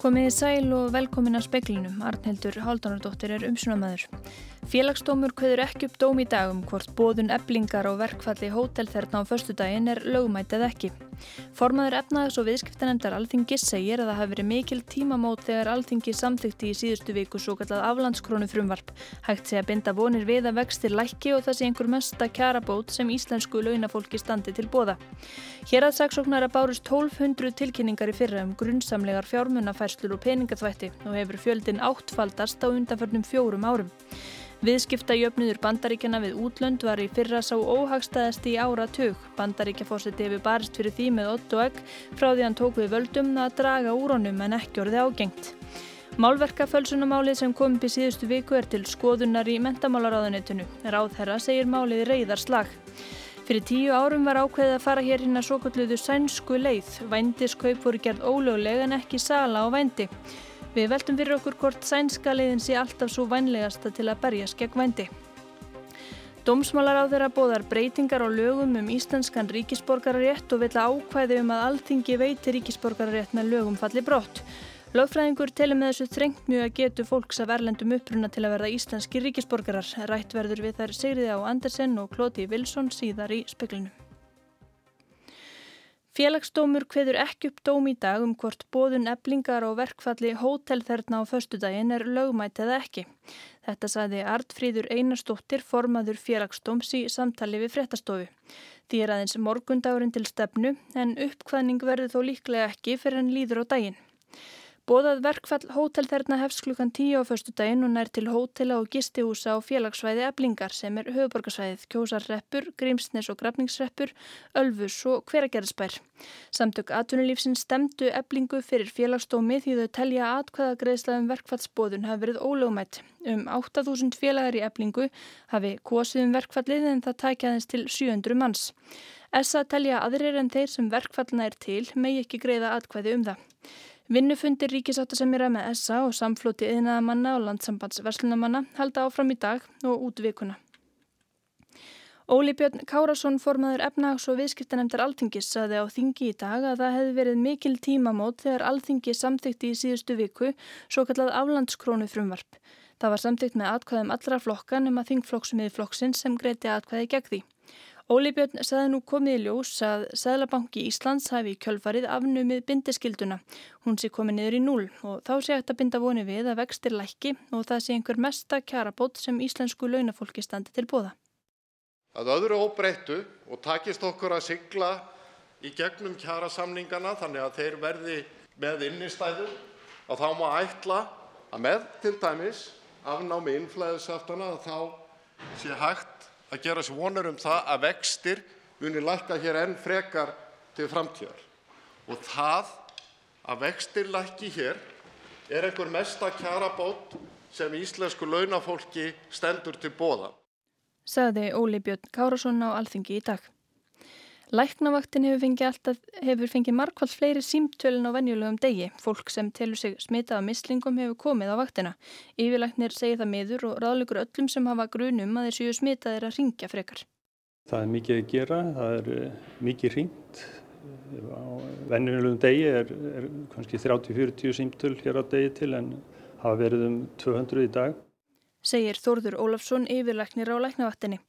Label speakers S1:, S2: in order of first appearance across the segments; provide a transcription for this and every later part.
S1: Komiði sæl og velkomin að speklinum. Arnhildur Haldunardóttir er umsunamæður. Félagsdómur hveður ekki upp dóm í dag um hvort bóðun eblingar og verkfalli hótelþerna á förstudaginn er lögumætið ekki. Formaður efnaðis og viðskiptanemndar Alþingis segir að það hafi verið mikil tímamót þegar Alþingi samþykti í síðustu viku svo kallað aflandskrónu frumvarp. Hægt sé að binda vonir við að vextir lækki og það sé einhver mesta kjarabót sem íslensku launafólki standi til bóða. Hér að saksóknara bárust 1200 tilkynningar í fyrra um grunnsamlegar fjármunafærslur og peningaþvætti og hefur fjöldin áttfaldast á undanförnum fjórum árum. Viðskiptajöfnuður bandaríkjana við útlönd var í fyrra sá óhagstæðast í ára tug. Bandaríkjafósiti hefur barist fyrir því með 8 og egg frá því hann tók við völdum að draga úr honum en ekki orði ágengt. Málverkafölsunumálið sem kom upp í síðustu viku er til skoðunar í mentamálaráðunitinu. Ráð þeirra segir málið reyðar slag. Fyrir tíu árum var ákveðið að fara hér hinn að svo kalluðu sænsku leið. Vændiskaup voru gerð ólögleg en ekki sala á vændi. Við veltum fyrir okkur hvort sænska leiðin sé alltaf svo vænlegasta til að berjast gegn vændi. Dómsmálar á þeirra bóðar breytingar á lögum um íslenskan ríkisborgararétt og vilja ákvæði um að alltingi veiti ríkisborgararétt með lögum falli brott. Lögfræðingur telur með þessu þrengt mjög að getu fólks af erlendum uppruna til að verða íslenski ríkisborgarar. Rætt verður við þær Sigriði á Andersen og Kloti Wilson síðar í speklinu. Félagsdómur hveður ekki upp dóm í dag um hvort bóðun eblingar og verkfalli hótelþerna á föstudaginn er lögmætt eða ekki. Þetta saði Artfríður Einarstóttir formaður félagsdóms í samtali við fréttastofu. Því er aðeins morgundagurinn til stefnu en uppkvæðning verður þó líklega ekki fyrir en líður á daginn. Bóðað verkfall hótelþerna hefst klukkan 10 á förstu daginn og nær til hótela og gistihúsa á félagsvæði eblingar sem er höfuborgarsvæðið, kjósarreppur, grímsnes og grafningsreppur, ölfus og hveragerðsbær. Samtök atvinnulífsinn stemdu eblingu fyrir félagsdómi því þau telja atkvæða greiðslaðum verkfallsbóðun hafi verið ólögumætt. Um 8.000 félagar í eblingu hafi kosið um verkfallið en það tækjaðins til 700 manns. Essa telja aðrir en þeir sem verkfallna er til megi ekki greiða atkvæði um það. Vinnufundir ríkisáttasemjara með SA og samflóti yðnaðamanna og landsambandsverslunamanna halda áfram í dag og út vikuna. Óli Björn Kárasson formaður efnags og viðskiptanemndar Alþingis saði á þingi í dag að það hefði verið mikil tímamót þegar Alþingi samþykti í síðustu viku svo kallað aflandskrónu frumvarp. Það var samþykt með atkvæðum allra flokkan um að þingflokksmiði flokksinn sem greiti atkvæði gegn því. Óli Björn saði nú komið í ljós að Sæðlabanki Íslands hafi kjölfarið afnumið bindiskilduna. Hún sé komið niður í núl og þá sé hægt að binda voni við að vextir lækki og það sé einhver mesta kjarabót sem íslensku launafólki standi til bóða.
S2: Að öðru óbreyttu og takist okkur að sigla í gegnum kjarasamningana þannig að þeir verði með innistæður og þá má ætla að með til dæmis afnámi innflæðisaftana að þá sé hægt að gera sér vonur um það að vextir muni lækka hér enn frekar til framtíðar. Og það að vextir lækki hér er einhver mesta kjarabót sem íslensku launafólki stendur til bóða.
S1: Saði Óli Björn Kárasson á Alþingi í dag. Læknavaktin hefur fengið, alltaf, hefur fengið markvallt fleiri símtölun á venjulegum degi. Fólk sem telur sig smitað af mislingum hefur komið á vaktina. Yfirlæknir segir það miður og ráðleikur öllum sem hafa grunum að þeir séu smitaðir að ringja frekar.
S3: Það er mikið að gera, það er eh, mikið ringt. Á venjulegum degi er, er kannski 30-40 símtöl hér á degi til en hafa verið um 200 í dag
S1: segir Þórður Ólafsson yfirlæknir á læknavaktinni.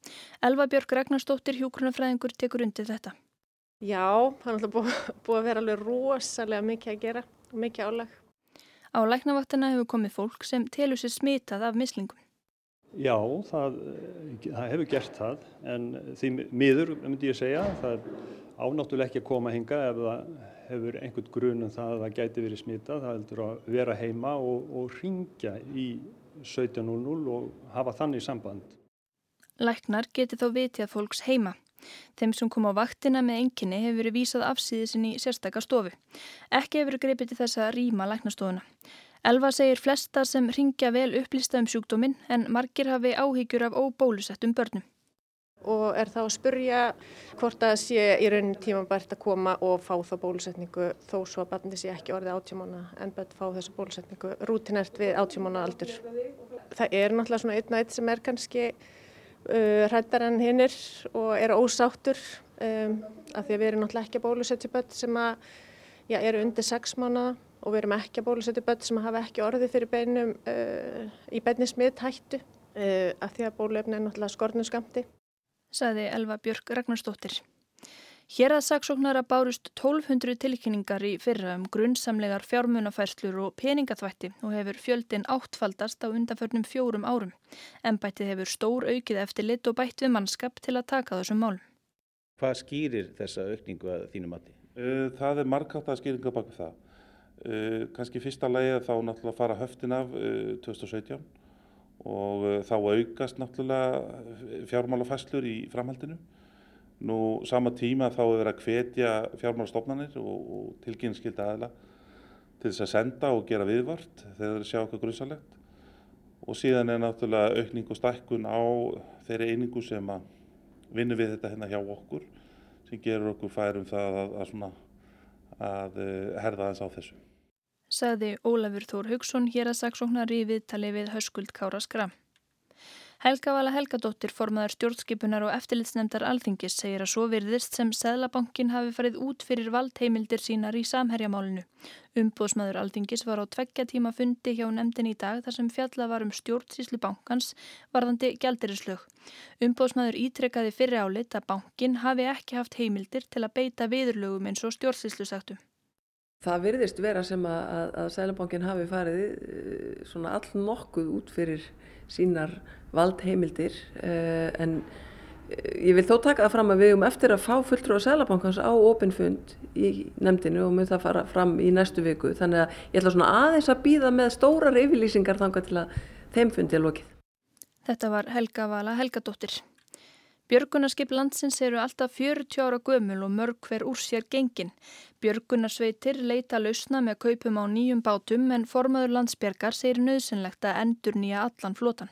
S1: Elva Björg Ragnarstóttir hjókrunafræðingur tekur undir þetta.
S4: Já, það er alltaf búið, búið að vera alveg rosalega mikið að gera og mikið álag.
S1: Á læknavaktina hefur komið fólk sem telur sér smitað af mislingum.
S3: Já, það, það hefur gert það en því miður, myndi ég segja, það er ánáttúrulega ekki að koma hinga ef það hefur einhvern grunum það að það gæti verið smitað. Það heldur að vera heima og, og ringja í 17.00 og hafa þannig samband.
S1: Læknar geti þó vitið fólks heima. Þeim sem kom á vaktina með enginni hefur verið vísað afsýðisin í sérstakar stofu. Ekki hefur greipið til þess að rýma læknastofuna. Elva segir flesta sem ringja vel upplýsta um sjúkdóminn en margir hafi áhyggjur af óbólusettum börnum
S4: og er þá að spurja hvort að sé í raunin tíma bært að koma og fá þá bólusetningu þó svo að barnið sé ekki orðið átjámána en bært fá þessu bólusetningu rútinert við átjámána aldur. Það er náttúrulega svona einn og einn sem er kannski uh, hrættar en hinnir og er ósáttur um, af því að við erum náttúrulega ekki að bólusetja börn sem að, já, eru undir sex mánuða og við erum ekki að bólusetja börn sem hafa ekki orðið fyrir beinum uh, í beinni smitt hættu uh, af því að bólefni er náttúrulega skornum skamti.
S1: Saði Elva Björk Ragnarstóttir. Hér að saksóknara bárust 1200 tilkynningar í fyrra um grunnsamlegar fjármunafærslur og peningaþvætti og hefur fjöldin áttfaldast á undanförnum fjórum árum. Embættið hefur stór aukið eftir lit og bætt við mannskap til að taka þessum málum.
S5: Hvað skýrir þessa aukningu að þínu mati?
S6: Það er markátt að skýringa baka það. Kanski fyrsta lægi þá náttúrulega fara höftin af 2017 og þá aukast náttúrulega fjármálafæslur í framhaldinu. Nú sama tíma þá er verið að hvetja fjármálastofnanir og, og tilkynningsskylda aðla til þess að senda og gera viðvart þegar þeir sjá eitthvað grunnsalegt. Og síðan er náttúrulega aukning og stækkun á þeirri einingu sem að vinna við þetta hérna hjá okkur sem gerur okkur færum það að, að, að eh, herða aðeins á þessu.
S1: Saði Ólafur Þór Haugsson hér að saksóknar í viðtali við Höskuld Kára Skram. Helga Vala Helgadóttir formaður stjórnskipunar og eftirlitsnemdar alþingis segir að svo virðist sem Seðlabankin hafi farið út fyrir valdheimildir sínar í samherjamálinu. Umbóðsmaður alþingis var á tveggja tíma fundi hjá nemndin í dag þar sem fjalla var um stjórnsíslu bankans varðandi gældirislög. Umbóðsmaður ítrekkaði fyrir álit að bankin hafi ekki haft heimildir til að beita viðurlögum eins og stjórnsíslu sagtum.
S7: Það virðist vera sem að, að, að Sælabankin hafi farið eh, svona all nokkuð út fyrir sínar valdheimildir eh, en eh, ég vil þó taka það fram að við um eftir að fá fulltrúa Sælabankans á opinfund í nefndinu og mun það fara fram í næstu viku þannig að ég ætla svona aðeins að býða með stórar yfirlýsingar þanga til að þeim fundi er lokið.
S1: Þetta var Helga Vala Helgadóttir. Björgunarskip landsins eru alltaf 40 ára gömul og mörg hver úr sér gengin. Björgunarsveitir leita lausna með kaupum á nýjum bátum en formaður landsbjörgar segir nöðsynlegt að endur nýja allan flotan.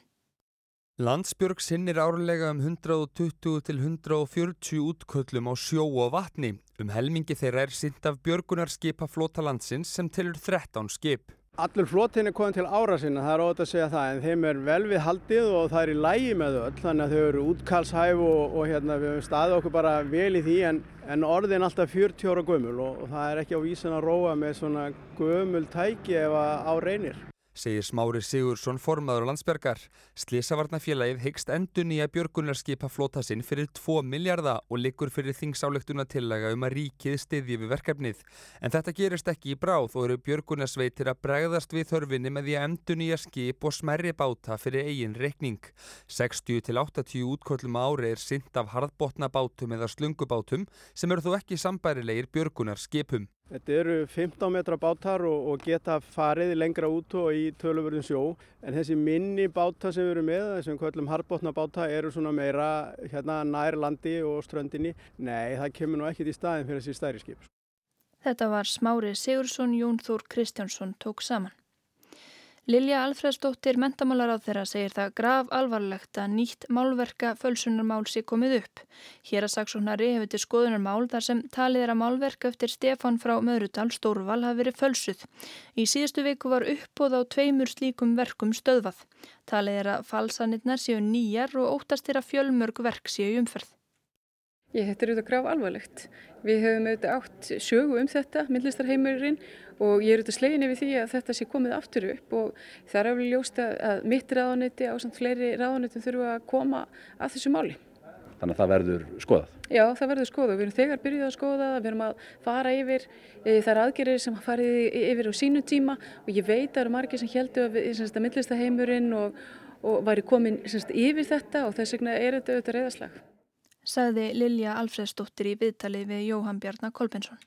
S8: Landsbjörg sinnir árlega um 120 til 140 útköllum á sjó og vatni. Um helmingi þeirra er sint af björgunarskipa flota landsins sem tilur 13 skip.
S9: Allur flotin er komið til ára sinna, það er ótaf að segja það, en þeim er vel við haldið og það er í lægi með öll, þannig að þau eru útkallshæf og, og hérna, við höfum staðið okkur bara vel í því, en, en orðin alltaf 40 ára gömul og, og það er ekki á vísin að róa með svona gömul tæki ef á reynir
S8: segir Smári Sigursson formaður og landsbergar. Slisavarnafélagið hyggst endun í að björgunarskipa flota sinn fyrir 2 miljardar og liggur fyrir þingsálektuna tillega um að ríkið stiðji við verkefnið. En þetta gerist ekki í bráð og eru björgunarsveitir að bregðast við þörfinni með því að endun í að skip og smerri báta fyrir eigin reikning. 60-80 útköllum ári er synd af harðbotna bátum eða slungubátum sem eru þó ekki sambærilegir björgunarskipum.
S9: Þetta eru 15 metra bátar og, og geta farið lengra út og í töluvörðum sjó en þessi minni bátar sem við erum með, þessum kvöllum harbótna báta eru svona meira hérna nær landi og ströndinni. Nei, það kemur nú ekkit í staðin fyrir þessi stærri skip.
S1: Þetta var Smári Sigursson, Jón Þór Kristjánsson tók saman. Lilja Alfredsdóttir mentamálar á þeirra segir það graf alvarlegt að nýtt málverka fölsunarmál sé komið upp. Hér að saksóknari hefur til skoðunarmál þar sem talið er að málverka eftir Stefan frá Möðrutal Stórval hafi verið fölsuð. Í síðustu viku var uppbóð á tveimur slíkum verkum stöðvað. Talið er að falsanirnar séu nýjar og óttast er að fjölmörg verk séu umferð.
S10: Ég, þetta er auðvitað graf alvarlegt. Við höfum auðvitað átt sögu um þetta, myndlistarheimurinn og ég er auðvitað slegin yfir því að þetta sé komið aftur upp og það er alveg ljóst að mitt ráðanetti á samt fleiri ráðanettum þurfa að koma að þessu máli.
S5: Þannig að það verður skoðað?
S10: Já, það verður skoðað. Við erum þegar byrjuð að skoða það, við erum að fara yfir e, þær aðgerir sem farið yfir á sínu tíma og ég veit að það eru margir sem heldur að, að myndlistarheimurinn og, og væri komin semst, yfir þetta og þess vegna er þetta auðvitað reyðaslag
S1: sagði Lilja Alfredsdóttir í viðtali við Jóhann Bjarnar Kolbensson.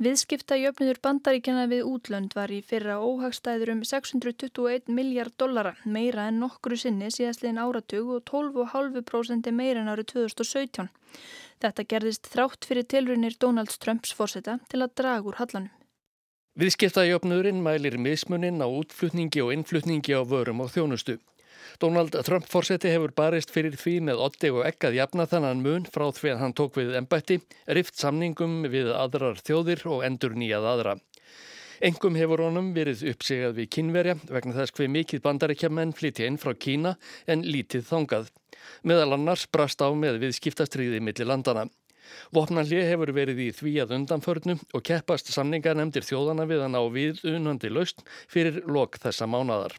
S1: Viðskipta jöfniður bandaríkjana við útlönd var í fyrra óhagstæður um 621 miljard dollara, meira en nokkru sinni síðastliðin áratug og 12,5% meira en árið 2017. Þetta gerðist þrátt fyrir tilrunir Donald Trumps fórseta til að draga úr hallanum.
S11: Viðskiptajöfnurinn mælir mismunin á útflutningi og innflutningi á vörum og þjónustu. Donald Trump fórseti hefur barist fyrir því með otti og ekkað jafna þannan mun frá því að hann tók við ennbætti, rift samningum við aðrar þjóðir og endur nýjað aðra. Engum hefur honum verið uppsigað við kynverja vegna þess hver mikið bandaríkjaman flytja inn frá Kína en lítið þongað. Meðal annars brast á með við skiptastriði millir landana. Vopnallið hefur verið í því að undanförnu og keppast samningar nefndir þjóðana við að ná við unandi laust fyrir lok þessa mánadar.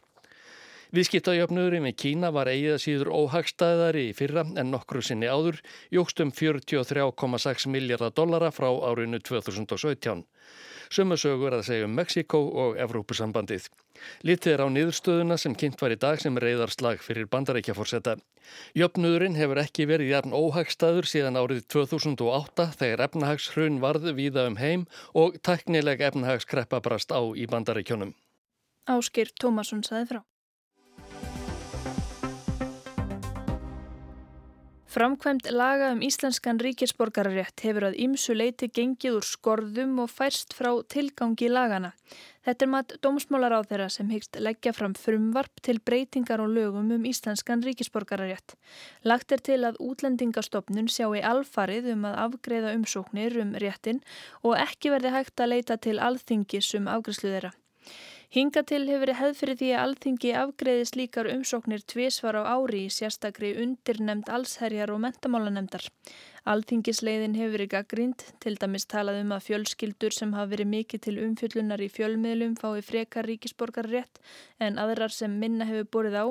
S11: Viðskiptajöfnurinn við Kína var eigið síður óhagstæðari í fyrra en nokkru sinni áður, jógst um 43,6 miljardar dollara frá árinu 2017. Sumu sögur að segja um Mexiko og Evrópusambandið. Litið er á niðurstöðuna sem kynnt var í dag sem reyðarslag fyrir bandarækjaforsetta. Jöfnurinn hefur ekki verið jafn óhagstæður síðan árið 2008 þegar efnahagshrun varð víða um heim og teknileg efnahagskreppa brast á í bandarækjunum.
S1: Áskir Tómasson saði frá. Framkvæmt laga um íslenskan ríkisborgararétt hefur að ýmsu leiti gengið úr skorðum og færst frá tilgangi lagana. Þetta er mat dómsmálar á þeirra sem hyggst leggja fram frumvarp til breytingar og lögum um íslenskan ríkisborgararétt. Lagt er til að útlendingastofnun sjá í alfarið um að afgreða umsóknir um réttin og ekki verði hægt að leita til alþingis um afgriðslu þeirra. Hinga til hefur verið hefð fyrir því að alþingi afgreði slíkar umsóknir tvísvar á ári í sérstakri undirnemnd allsherjar og mentamálanemndar. Alþingisleiðin hefur verið gaggrínd, til dæmis talað um að fjölskyldur sem hafa verið mikið til umfjöllunar í fjölmiðlum fái frekar ríkisborgar rétt en aðrar sem minna hefur borið á,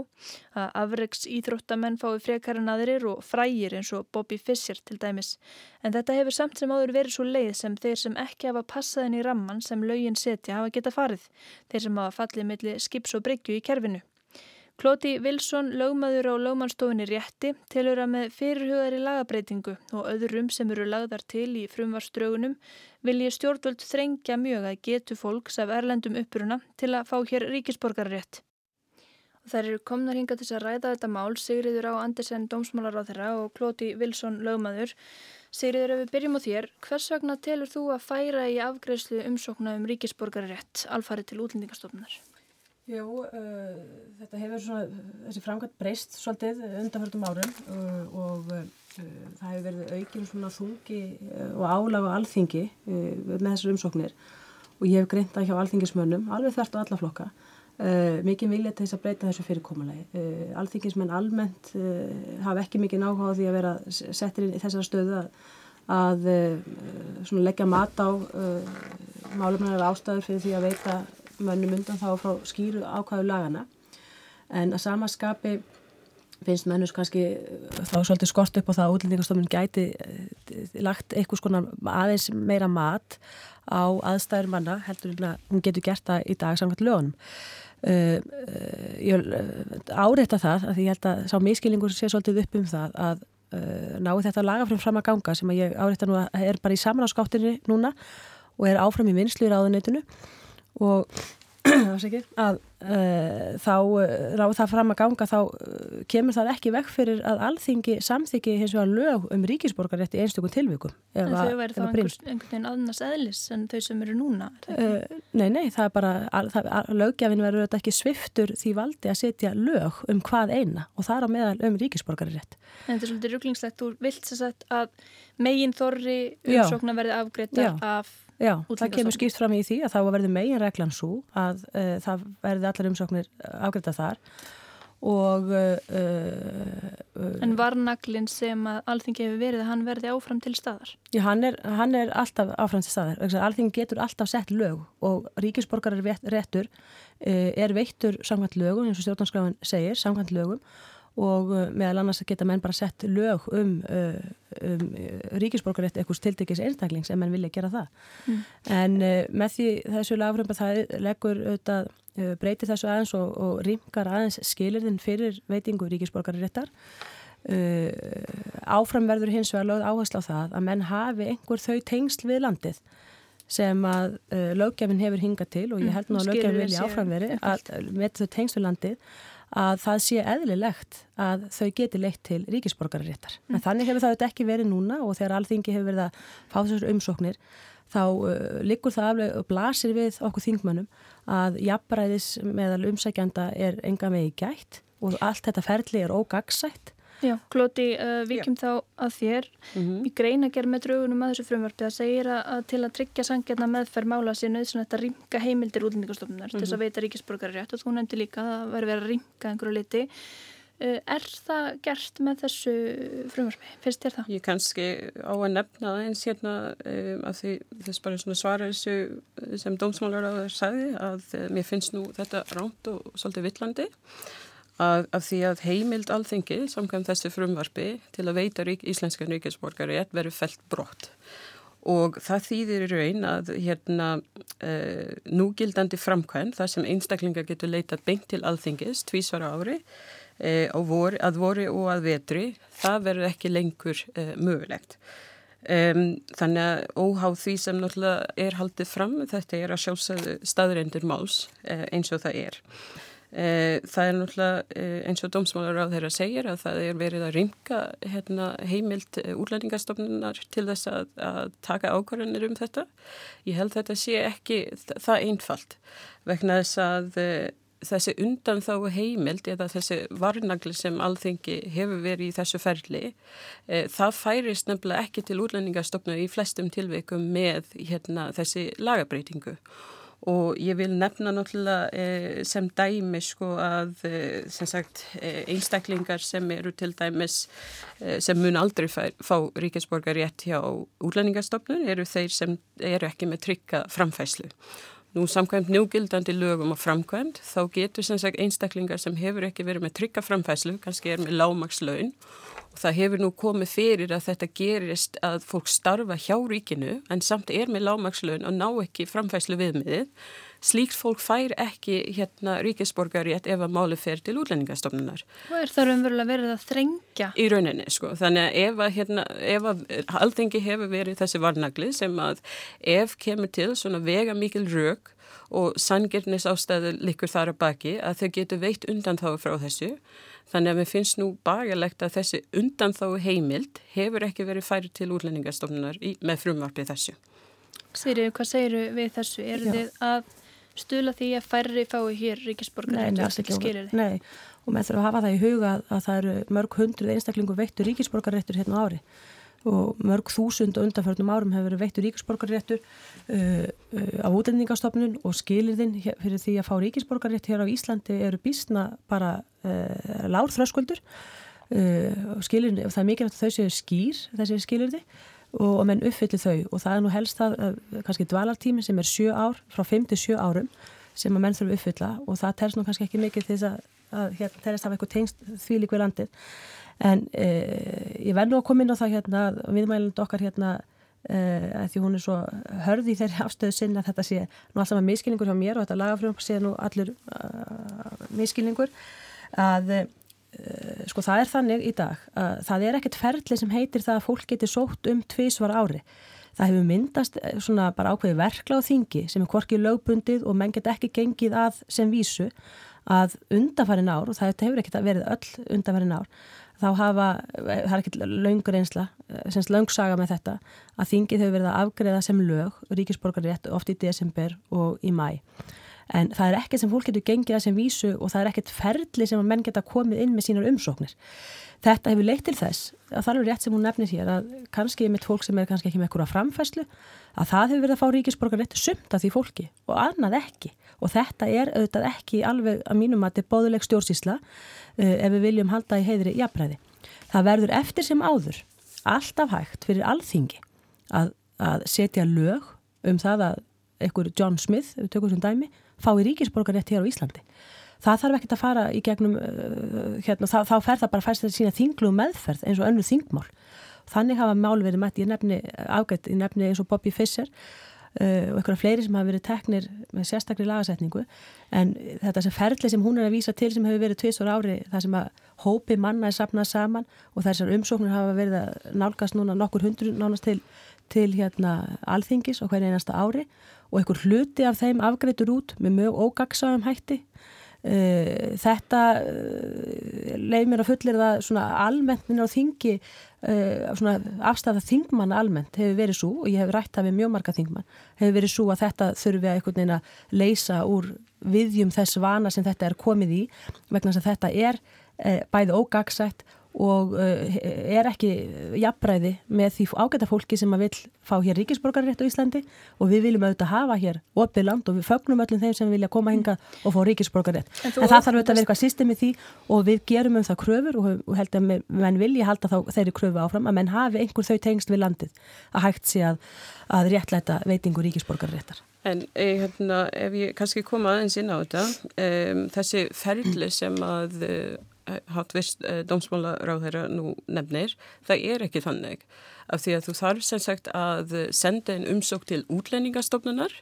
S1: að afreiks íþróttamenn fái frekar en aðrir og frægir eins og Bobby Fischer til dæmis. En þetta hefur samt sem áður verið svo leið sem þeir sem ekki hafa passaðin í ramman sem lögin setja hafa geta farið, þeir sem hafa fallið millir skips og bryggju í kerfinu. Klóti Vilsson, lögmaður á lögmannstofinni rétti, tilur að með fyrirhugaðri lagabreitingu og öðrum sem eru lagðar til í frumvarströgunum vilji stjórnvöld þrengja mjög að getu fólks af erlendum uppruna til að fá hér ríkisborgarrétt. Það eru komnar hinga til að ræða þetta mál Sigriður á Andersen dómsmálar á þeirra og Klóti Vilsson lögmaður. Sigriður, ef við byrjum á þér, hvers vegna telur þú að færa í afgreðslu umsókna um ríkisborgarrétt alfarið til útlendingastofnunar?
S12: Jú, uh, þetta hefur svona, þessi framkvæmt breyst svolítið undanfjöldum árum uh, og uh, það hefur verið aukinn svona þungi uh, og álag á alþingi uh, með þessar umsóknir og ég hef greinta hjá alþingismönnum, alveg þvert og alla flokka, uh, mikið vilja til þess að breyta þessu fyrirkomulegi. Alþingismenn almennt hafa ekki mikið náhuga á því að vera settir í þessara stöðu að, að leggja mat á málefnar ástæður fyrir því að veita mönnum undan þá frá skýru ákvæðu lagana en að samaskapi finnst mennus kannski þá svolítið skort upp á það að útlendingastofnun gæti eh, lagt eitthvað svona aðeins meira mat á aðstæður manna heldur en að hún getur gert það í dag samkvæmt lögunum. Uh, uh, ég áreita það að ég held að sá miskilningur sé svolítið upp um það að uh, nái þetta lagafram fram að ganga sem að ég áreita nú að er bara í samanásgáttinni núna og er áfram í vinslu í ráðuneytinu og að uh, þá uh, ráð það fram að ganga þá uh, kemur það ekki vekk fyrir að alþingi samþyggi hins vegar lög um ríkisborgarétti í einstökum tilvíkum.
S1: En þau verður þá einhver, einhvern veginn aðnars eðlis en þau sem eru núna?
S12: Nei, nei, það er bara, það, lögjafin verður þetta ekki sviftur því valdi að setja lög um hvað eina og það er á meðal um ríkisborgarétt.
S1: En þetta er svolítið rugglingslegt, þú vilt þess að megin þorri umsóknar verði afgreita af
S12: Já, það kemur skýrt fram í því að þá verður megin reglan svo að uh, það verður allar umsóknir afgreita þar og uh,
S1: uh, En varnaglinn sem að alþingi hefur verið að hann verði áfram til staðar?
S12: Já, hann er, hann er alltaf áfram til staðar. Alþingi getur alltaf sett lög og ríkisborgarar réttur er veittur samkvæmt lögum, eins og stjórnarskráin segir, samkvæmt lögum og uh, meðal annars að geta menn bara sett lög um, uh, um uh, ríkisborgarétt eitthvað stiltekis einstakling sem menn vilja gera það. Mm. En með því þessu lagfrömba það leggur auðvitað breytir þessu aðeins og, og ringar aðeins skilirðin fyrir veitingu ríkisborgaréttar. Uh, áfram verður hins vegar lögð áherslu á það að menn hafi einhver þau tengsl við landið sem að uh, lögjafinn hefur hingað til og ég held nú að lögjafinn vilja áfram verið að með þau tengsl við landið að það sé eðlilegt að þau geti leitt til ríkisborgararéttar. Mm. En þannig hefur það ekki verið núna og þegar alþingi hefur verið að fá þessar umsóknir þá uh, liggur það afleg og blasir við okkur þingmönnum að jafnbræðis meðal umsækjanda er enga megi gætt og allt þetta ferli er ógagsætt
S1: Já, Klóti, uh, vikjum þá að þér mm -hmm. í greina gerð með draugunum að þessu frumvarfi að segja að, að til að tryggja sangjarna meðferð mála sér nöðsynlegt að ringa heimildir útlendingastofnunar mm -hmm. þess að mhm. veita ríkisborgari rétt og þú nefndi líka að það væri verið að ringa einhverju liti Eh, er það gert með þessu frumvarfi? Fyrst er það?
S13: Ég kannski á að nefna það eins hérna um, að því þess bara svara þessu eh, sem dómsmálar á þess sagði að mér finnst nú þetta ránt og svolítið villandi að, að því að heimild alþengi samkvæm þessu frumvarfi til að veita rík, íslenska ríkisborgari verið felt brott og það þýðir í raun að hérna uh, núgildandi framkvæm þar sem einstaklingar getur leitað beint til alþengis tvísvara ári eh, vor, að voru og að vetri, það verður ekki lengur eh, mögulegt. Um, þannig að óháð því sem náttúrulega er haldið fram, þetta er að sjálfsögðu staðreindir máls eins og það er. Eh, það er náttúrulega eh, eins og dómsmálar á þeirra segir að það er verið að ringa hérna, heimild eh, úrlæningarstofnunar til þess að, að taka ákvarðanir um þetta. Ég held þetta sé ekki það einfalt vegna þess að þessi undan þá heimild eða þessi varnagli sem alþengi hefur verið í þessu ferli e, það færist nefnilega ekki til útlendingastofnu í flestum tilveikum með hérna, þessi lagabreitingu og ég vil nefna náttúrulega e, sem dæmi sko að e, sem sagt einstaklingar sem eru til dæmis sem mun aldrei fær, fá ríkisborgar rétt hjá útlendingastofnun eru þeir sem eru ekki með trygga framfæslu Nú samkvæmt njúgildandi lögum og framkvæmt þá getur sem sagt einstaklingar sem hefur ekki verið með trygga framfæslu, kannski er með lágmakslaun og það hefur nú komið fyrir að þetta gerist að fólk starfa hjá ríkinu en samt er með lágmakslaun og ná ekki framfæslu viðmiðið slíkt fólk fær ekki hérna ríkisborgarétt ef að máli fer til útlendingastofnunar.
S1: Og er það raunverulega verið að þrengja?
S13: Í rauninni, sko. Þannig að ef að, hérna, ef að alþengi hefur verið þessi varnagli sem að ef kemur til svona vega mikil rauk og sangirnis ástæðu likur þar að baki að þau getur veitt undan þá frá þessu. Þannig að mér finnst nú bagalegt að þessi undan þá heimild hefur ekki verið færið til útlendingastofnunar í, með frumvarpið þessu.
S1: Sýrið, hvað segir við þessu? Er þið að stula því að færri fái hér ríkisborgarréttur skilir þið?
S12: Nei, og með þurfum að hafa það í huga að það eru mörg hundruð einstaklingu veittur ríkisborgarréttur hérna ári. Og mörg þúsund og undanförnum árum hefur verið veittur ríkisborgarréttur uh, uh, á útlendingastofnun og skilirðin fyrir því að fá ríkisborgarrétt hér á Íslandi eru bísna bara uh, lárþröskuldur uh, og skilirðin, það er mikilvægt að þau séu skýr þessi skilirði og, og menn uppfyllir þau. Og það er nú helst það kannski dvalartími sem er sjö ár, frá 5 til 7 árum sem að menn þurfum uppfylla. Og það telst nú kannski ekki mikið þess að, að hérna telst af eitthvað tengst því lík við landið. En e, ég verð nú að koma inn á það hérna viðmæland okkar hérna að því hún er svo hörð í þeirri afstöðu sinna að þetta sé nú alltaf með miskilningur hjá mér og þetta lagafröðum sé nú allur uh, miskilningur að Eh, sko það er þannig í dag að það er ekkert ferli sem heitir það að fólk getur sótt um tvísvar ári. Það hefur myndast eh, svona bara ákveði verkla á þingi sem er korkið lögbundið og menn get ekki gengið að sem vísu að undanfærin ár, og það hefur ekkert verið öll undanfærin ár, þá hafa, eh, það er ekkert laungur einsla, semst laungsaga með þetta, að þingið hefur verið að afgreða sem lög, ríkisborgarrétt, oft í desember og í mæ en það er ekkert sem fólk getur gengið að sem vísu og það er ekkert ferli sem að menn geta komið inn með sínar umsóknir. Þetta hefur leitt til þess að það er rétt sem hún nefnir hér að kannski með fólk sem er kannski ekki með eitthvað framfæslu að það hefur verið að fá ríkisborgar réttu sumt af því fólki og annað ekki og þetta er auðvitað ekki alveg að mínum að þetta er bóðuleg stjórnsísla uh, ef við viljum halda í heiðri jafnræði. Það verður eftir sem áður alltaf hægt fyrir alþingi að, að setja lög um það að einhver John Smith, við tökum sem dæmi fái ríkisborgarétt hér á Íslandi. Það þarf ekkert að fara í gegnum, uh, hérna, þá, þá fer það bara að fæst þetta sína þinglu meðferð eins og önnu þingmál. Þannig hafa mál verið mætt, ég nefni ágætt, ég nefni eins og Bobby Fischer uh, og einhverja fleiri sem hafa verið teknir með sérstakri lagasetningu en þetta sem ferli sem hún er að vísa til sem hefur verið tvistur ári það sem að hópi manna er sapnað saman og þessar umsóknir hafa verið að nálgast núna nokkur hundru nánast til, til hérna alþingis og hverja einasta ári og einhver hluti af þeim afgreitur út með mjög ógagsaðum hætti. Uh, þetta uh, leið mér að fullir það svona almennt minna á þingi uh, svona afstæða þingmanna almennt hefur verið svo og ég hef rætt það við mjög marga þingmann hefur verið svo að þetta þurfi að einhvern veginn að leysa úr viðjum þess vana sem þetta er komið í vegna þess að þetta er bæði ógagsætt og uh, er ekki jafnbræði með því ágæta fólki sem að vil fá hér ríkisborgarrétt á Íslandi og við viljum auðvitað hafa hér opið land og við fögnum öllum þeim sem vilja koma hinga og fá ríkisborgarrétt. En, en það þarf auðvitað að vera eitthvað systemi því og við gerum um það kröfur og, held að menn vilja halda þá þeirri kröfu áfram að menn hafi einhver þau tengst við landið að hægt sé að, að réttlæta veitingu ríkisborgarréttar.
S13: En eh, hérna, ef ég kannski koma aðeins inn á þetta, um, þessi ferli sem að uh, hátvist uh, dómsmálaráð þeirra nú nefnir, það er ekki þannig af því að þú þarf sem sagt að senda einn umsók til útlendingastofnunar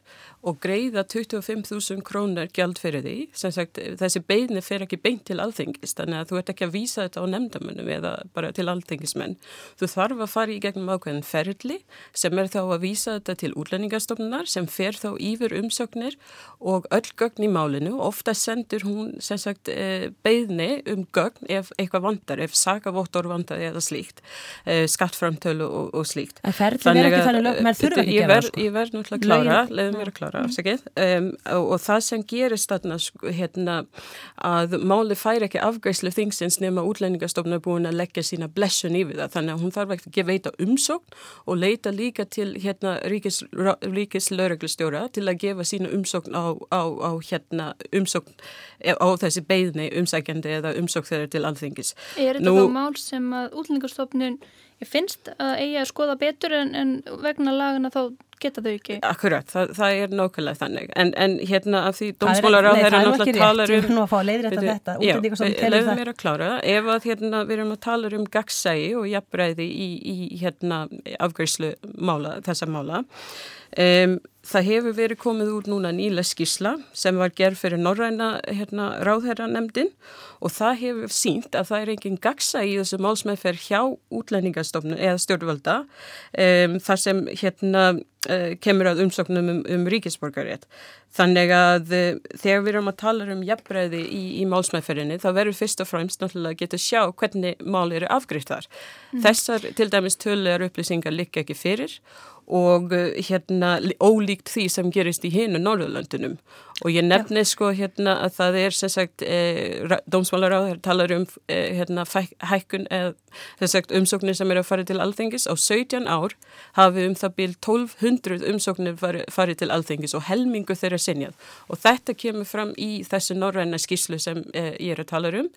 S13: og greiða 25.000 krónar gjald fyrir því. Sem sagt þessi beigni fer ekki beint til alþengist þannig að þú ert ekki að vísa þetta á nefndamönnum eða bara til alþengismenn. Þú þarf að fara í gegnum ákveðin ferli sem er þá að vísa þetta til útlendingastofnunar sem fer þá yfir umsóknir og öll gögn í málinu. Ofta sendur hún sem sagt eh, beigni um gögn ef eitthvað vandar, ef sakavóttor vandar eða slíkt, eh, skattframtölu og, og slíkt.
S12: En ferðin er ekki þannig lög, menn þurfa ekki að gera
S13: sko. Ég verð náttúrulega að klára, leiðum mér að klára, afsakið, um, og, og það sem gerist þarna, sko, hérna, að máli fær ekki afgæslu þingsins nema útlendingastofn er búin að leggja sína blessun yfir það, þannig að hún þarf ekki að veita umsókn og leita líka til hérna ríkis, ríkis lögreglustjóra til að gefa sína umsókn á, á, á hérna umsókn á þessi beigni umsækjandi eða umsókn þeirra til alþingis.
S1: Er þetta þá mál sem að útlendingastofnun Ég finnst að eigi að skoða betur en, en vegna lagana þá geta þau ekki.
S13: Akkurat, það, það er nákvæmlega þannig. En, en hérna af því dómsmálar á þeirra náttúrulega talar um...
S12: Nú að fá að leiðrætta þetta.
S13: Já, leiðum mér að klára. Ef að hérna við erum að tala um gagsægi og jafnbreiði í, í hérna afgjörslu mála, þessa mála, um, Það hefur verið komið úr núna nýla skísla sem var gerð fyrir Norræna hérna, ráðherranemdin og það hefur sínt að það er enginn gagsa í þessu málsmeðferð hjá útlendingastofnun eða stjórnvalda um, þar sem hérna uh, kemur að umsóknum um, um ríkisborgarétt. Þannig að uh, þegar við erum að tala um jafnbreiði í, í málsmeðferðinni þá verður fyrst og fremst náttúrulega að geta sjá hvernig mál eru afgriðt þar. Mm. Þessar til dæmis tölulegar upplýsingar likka ekki fyrir og uh, hérna ólíkt því sem gerist í hinu Norðurlöndunum og ég nefni sko hérna að það er sem sagt eh, dómsmálar á þeir talar um eh, hérna hækkun eða sem sagt umsóknir sem eru að fara til alþengis á 17 ár hafi um það bíl 1200 umsóknir fari, fari til alþengis og helmingu þeirra sinjað og þetta kemur fram í þessu norræna skíslu sem eh, ég er að tala um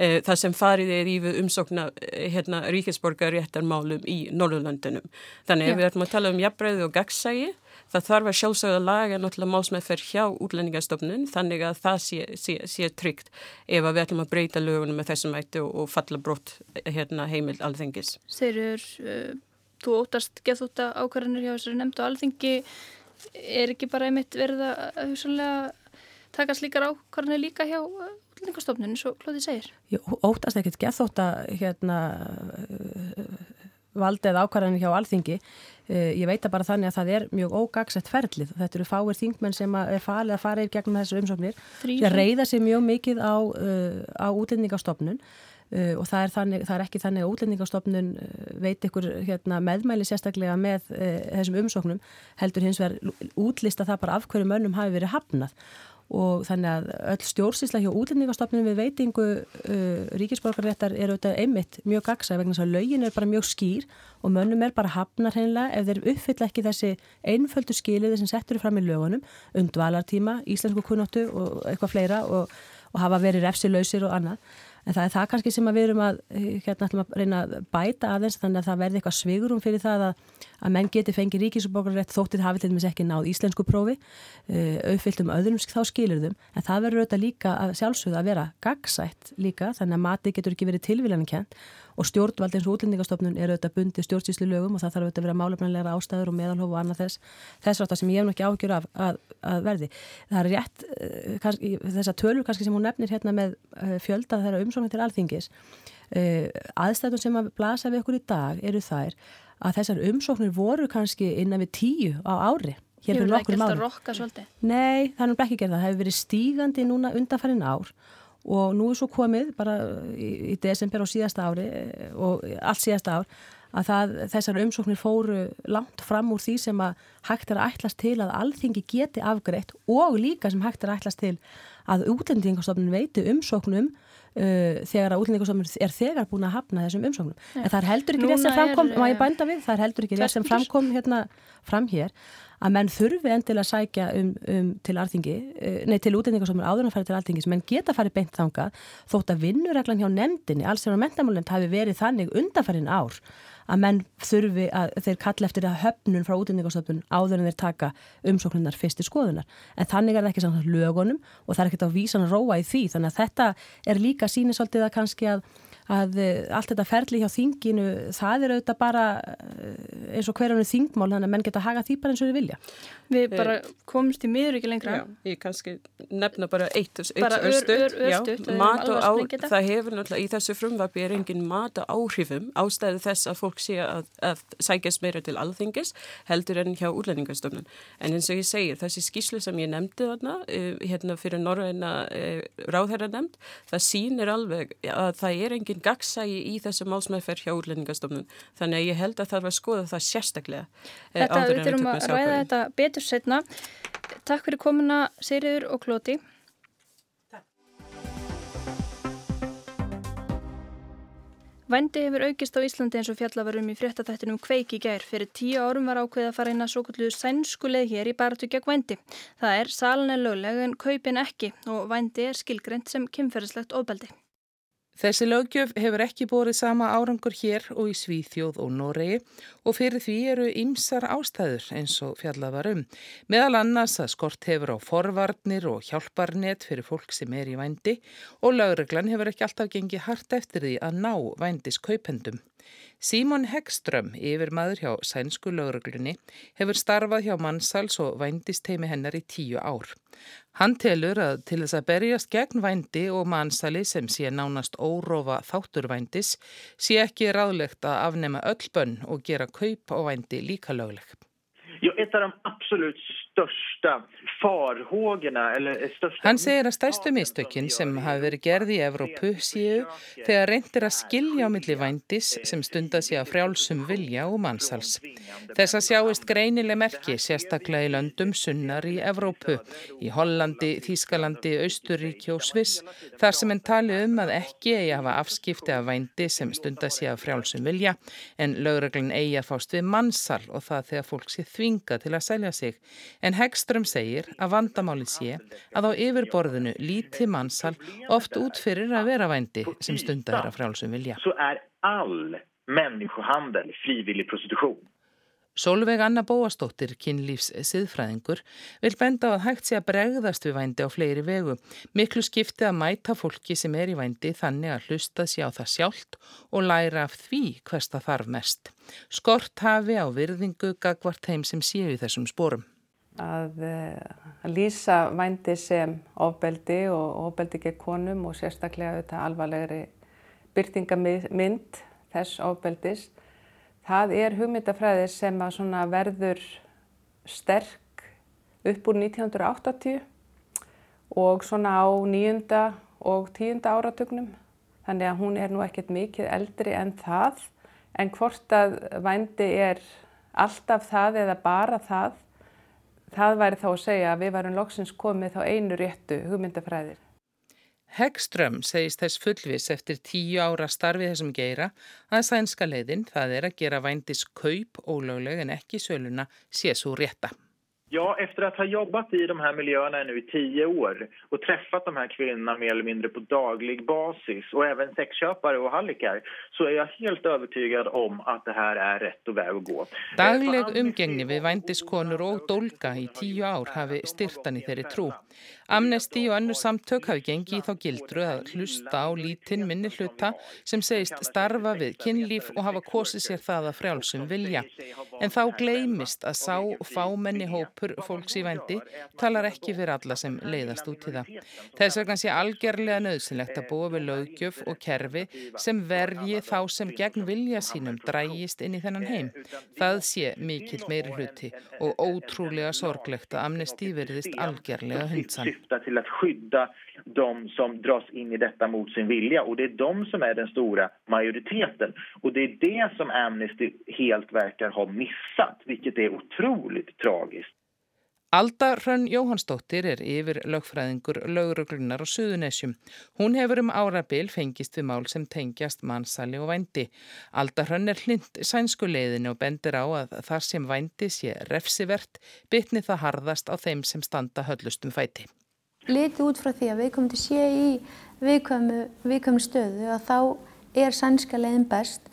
S13: það sem farið er í umsókna hérna ríkisborgaréttarmálum í Norðurlöndunum. Þannig að við ætlum að tala um jafnbreiði og gagsægi Það þarf að sjálfsögða laga náttúrulega málsmeðferð hjá útlendingastofnun þannig að það sé, sé, sé tryggt ef við ætlum að breyta lögunum með þessum ætti og, og falla brott hérna, heimild alþengis.
S1: Þeirur, uh, þú óttast geðúta ákvarðanir hjá þessari nefndu alþengi er ekki bara einmitt verið að hugsanlega taka slíkar ákvarðanir líka hjá útlendingastofnun eins og Klóði segir?
S12: Ég óttast ekkert geðúta hérna valdið ákvarðanir hjá alþengi Eh, ég veit að bara þannig að það er mjög ógagsett ferlið. Þetta eru fáir þingmenn sem er falið að fara í gegnum þessu umsóknir. Það reyða sér mjög mikið á, uh, á útlendingastofnun uh, og það er, þannig, það er ekki þannig að útlendingastofnun veit ykkur hérna, meðmæli sérstaklega með uh, þessum umsóknum heldur hins vegar útlista það bara af hverju mönnum hafi verið hafnað og þannig að öll stjórnsísla hjá útlendingastofnum við veitingu uh, ríkisborgarréttar er auðvitað einmitt mjög gagsað vegna þess að lögin er bara mjög skýr og mönnum er bara hafnar hreinlega ef þeir uppfylla ekki þessi einföldu skiliði sem settur fram í lögunum undvalartíma, íslensku kunnáttu og eitthvað fleira og, og hafa verið refsilausir og annað En það er það kannski sem við erum að, hérna ætlum að reyna að bæta aðeins þannig að það verði eitthvað svigurum fyrir það að, að menn geti fengið ríkisborgarrétt þóttið hafið til dæmis ekki náð íslensku prófi, uh, auðfyllt um öðrum þá skilur þum, en það verður auðvitað líka að sjálfsögða að vera gagsætt líka þannig að mati getur ekki verið tilvílanum kent og stjórnvald eins og útlendingastofnun er auðvitað bundið stjórnsýslu lögum og það þarf auðvitað að vera málefnilegra ástæður og meðalhof og annað þess þess rátt að sem ég hef nokkið ágjör af að, að verði. Það er rétt uh, kannski, þessa tölur kannski sem hún nefnir hérna með uh, fjölda þeirra umsóknir til alþingis uh, aðstæðun sem að blasa við okkur í dag eru þær að þessar umsóknir voru kannski innan við tíu á ári
S1: Hér fyrir nokkur máli.
S12: Nei, það er nú ekki gerð það. Það hefur verið stígandi núna undanfærin ár og nú er svo komið bara í, í desember og síðasta ári eh, og allt síðasta ár að það, þessar umsóknir fóru langt fram úr því sem að hægt er að ætlast til að alþingi geti afgreitt og líka sem hægt er að ætlast til að útlendingastofnun veiti umsóknum uh, þegar að útlendingarstofnun er þegar búin að hafna þessum umsóknum. Ja. En það er heldur ekki rétt sem framkom, ég eh, bænda við, það er heldur ekki rétt sem framkom hérna fram hér að menn þurfi endilega að sækja um, um til arþingi, uh, nei til útlendingarstofnun áður að fara til arþingi sem menn geta farið beint þangað þótt að vinnureglan hjá nefndinni, alls á mentamálend hafi verið þannig undanfærin ár að menn þurfi að þeir kalla eftir að höfnun frá útlendingarstöfnun áður en þeir taka umsóknunar fyrst í skoðunar. En þannig er það ekki samt lögunum og það er ekkert á vísan að róa í því þannig að þetta er líka sínisaldið að kannski að að eh, allt þetta ferli hjá þinginu það er auðvitað bara eh, eins og hverjanu þingmál þannig að menn geta haga því bara eins og þau vilja.
S1: Við eh, bara komumst í miður ekki lengra.
S13: Já, ég kannski nefna bara eitt, örstuðt. Á, það hefur náttúrulega í þessu frumvapi er engin mat og áhrifum ástæðu þess að fólk sé að, að sækjast meira til alþingis heldur en hjá útlendingastöfnun. En eins og ég segir, þessi skíslu sem ég nefndi þarna, hérna fyrir norðaina ráðherra nefnd, það sýnir alveg að það er engin gagsægi í þessu málsmeðferð hjá útlendingastofnun. Þannig að ég held að það var að skoða það sérstaklega.
S1: Eh, þetta, við þurfum að ræða þetta betur setna. Takk fyrir komuna Seyriður og Klóti. Vændi hefur aukist á Íslandi eins og fjallavarum í fréttaþættinum kveik í gær. Fyrir tíu árum var ákveð að fara inn að svo kulluðu sænskuleið hér í baratu gegn vændi. Það er salin er lögleg en kaupin ekki og vændi er skilgreynd sem kymferðislegt ofbeldi.
S14: Þessi lögjöf hefur ekki bórið sama árangur hér og í Svíþjóð og Noregi og fyrir því eru ymsar ástæður eins og fjallað varum. Meðal annars að skort hefur á forvarnir og hjálparnet fyrir fólk sem er í vændi og lögreglan hefur ekki alltaf gengið hart eftir því að ná vændis kaupendum. Símon Hegström, yfir maður hjá sænsku lögreglunni, hefur starfað hjá mannsals og vændisteimi hennar í tíu ár. Hann telur að til þess að berjast gegn vændi og mannsali sem sé nánast órófa þátturvændis sé ekki ráðlegt að afnema öll bönn og gera kaup á vændi líka lögleg.
S15: Jo, ett av de absolut största farhågorna eller största...
S14: Hann segir að stærstu mistökinn sem hafi verið gerði í Evrópu síu þegar reyndir að skilja á milli vændis sem stundar sér að frjálsum vilja og mannsals. Þess að sjáist greinileg merki sérstaklega í löndum sunnar í Evrópu, í Hollandi, Þískalandi, Austuríki og Sviss, þar sem enn tali um að ekki eigi að hafa afskipti af vændi sem stundar sér að frjálsum vilja, en lögreglun eigi að fást við mannsal og það þegar fólk sé þvinga til að selja sig. En Hegström segir að vandamáli sé að á yfirborðinu líti mannsal oft út fyrir að vera vændi sem stundar að frjálsum vilja.
S15: Svo er all människohandel frivillig prostitution.
S14: Solveig Anna Bóastóttir, kynlífs siðfræðingur, vil benda á að hægt sé að bregðast við vændi á fleiri vegu. Miklu skipti að mæta fólki sem er í vændi þannig að hlusta sér á það sjálft og læra af því hvers það þarf mest. Skort hafi á virðingu gagvart þeim sem séu þessum spórum
S16: að, eh, að lýsa vændi sem ofbeldi og ofbeldi gegn konum og sérstaklega auðvitað alvarlegri byrtingamind þess ofbeldis. Það er hugmyndafræði sem verður sterk upp úr 1980 og svona á nýjunda og tíunda áratugnum. Þannig að hún er nú ekkert mikið eldri en það en hvort að vændi er alltaf það eða bara það það væri þá að segja að við varum loksins komið þá einu réttu hugmyndafræðir.
S14: Hegström segist þess fullvis eftir tíu ára starfið þessum geira að sænska leiðin, það er að gera vændis kaup ólögleg en ekki söluna, sé svo rétta.
S15: Ja, efter att ha jobbat i de här miljöerna nu i tio år och träffat de här kvinnorna mer eller mindre på daglig basis och även sexköpare och hallikar så är jag helt övertygad om att det här är rätt och väg att gå.
S14: Dagleg umgengni við vændiskonur og dólka í tíu ár hafi styrtan í þeirri trú. Amnesti og annur samtök hafi gengið þá gildru að hlusta á lítinn minni hluta sem segist starfa við kynlíf og hafa kosið sér það að frjálsum vilja. En þá gleimist að sá fámenni hópur fólks í vændi talar ekki fyrir alla sem leiðast út í það. Þess vegna sé algjörlega nöðsynlegt að búa við lögjöf og kerfi sem vergi þá sem gegn vilja sínum drægist inn í þennan heim. Það sé mikill meiri hluti og ótrúlega sorglegt að amnesti verðist algjörlega hundsan
S15: syftar till att skydda de som dras in i detta mot sin vilja. Och det är de som är den stora majoriteten. Och det är det som Amnesty helt verkar ha missat, vilket är otroligt tragiskt.
S14: Alda Hrönn Jóhannsdóttir er yfir lögfræðingur löguröglunar á Suðunessjum. Hún hefur um árabil fengist við mál sem tengjast mannsali og vændi. Alda Hrönn er hlind sænsku leiðinu og bendir á að þar sem vændi sé refsivert bytni það harðast á þeim sem standa höllustum fæti.
S17: Litið út frá því að við komum til sé í viðkvæmu stöðu að þá er sænska leiðin best.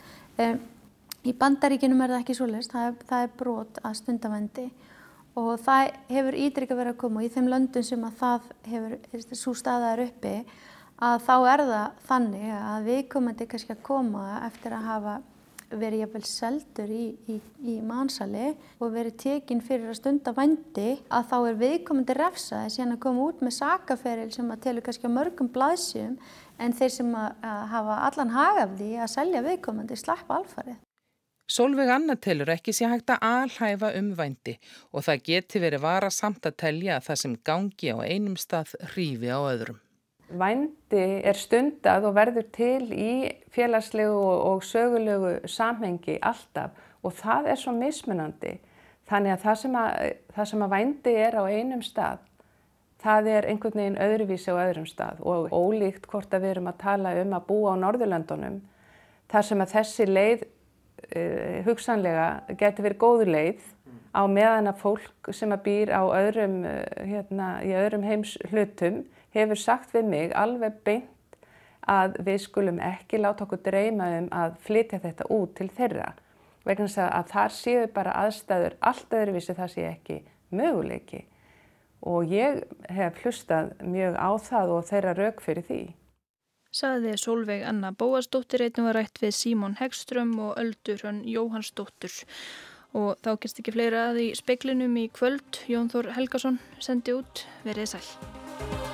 S17: Í bandaríkinum er það ekki svo leist, það, það er brot að stundavendi og það hefur ídrykka verið að koma og í þeim löndum sem að það hefur, svo staðaður uppi að þá er það þannig að viðkomandi kannski að koma eftir að hafa verið jafnvel seldur í, í, í mannsali og verið tekinn fyrir að stunda vandi að þá er viðkomandi refsaði síðan að koma út með sakaferil sem að telur kannski á mörgum blaðsjum en þeir sem að, hafa allan hagafði að selja viðkomandi slappa alfarið.
S14: Solveig Anna telur ekki sé hægt að alhæfa umvændi og það geti verið vara samt að telja að það sem gangi á einum stað hrífi á öðrum.
S16: Vændi er stundad og verður til í félagslegu og sögulegu samhengi alltaf og það er svo mismunandi. Þannig að það sem að, það sem að vændi er á einum stað, það er einhvern veginn öðruvísi á öðrum stað og ólíkt hvort að við erum að tala um að búa á Norðurlöndunum, þar sem að þessi leið uh, hugsanlega geti verið góð leið á meðan að fólk sem að býr á öðrum, uh, hérna, í öðrum heims hlutum hefur sagt við mig alveg beint að við skulum ekki láta okkur dreyma um að flytja þetta út til þeirra. Vegna að þar séu bara aðstæður allt öðruvísi það sé ekki möguleiki. Og ég hef hlustað mjög á það og þeirra rauk fyrir því.
S1: Saði Solveig Anna Bóasdóttir einnig var rætt við Símón Hegström og Öldur hann Jóhannsdóttur. Og þá gerst ekki fleira að í speklinum í kvöld. Jón Þór Helgason sendi út. Verið sæl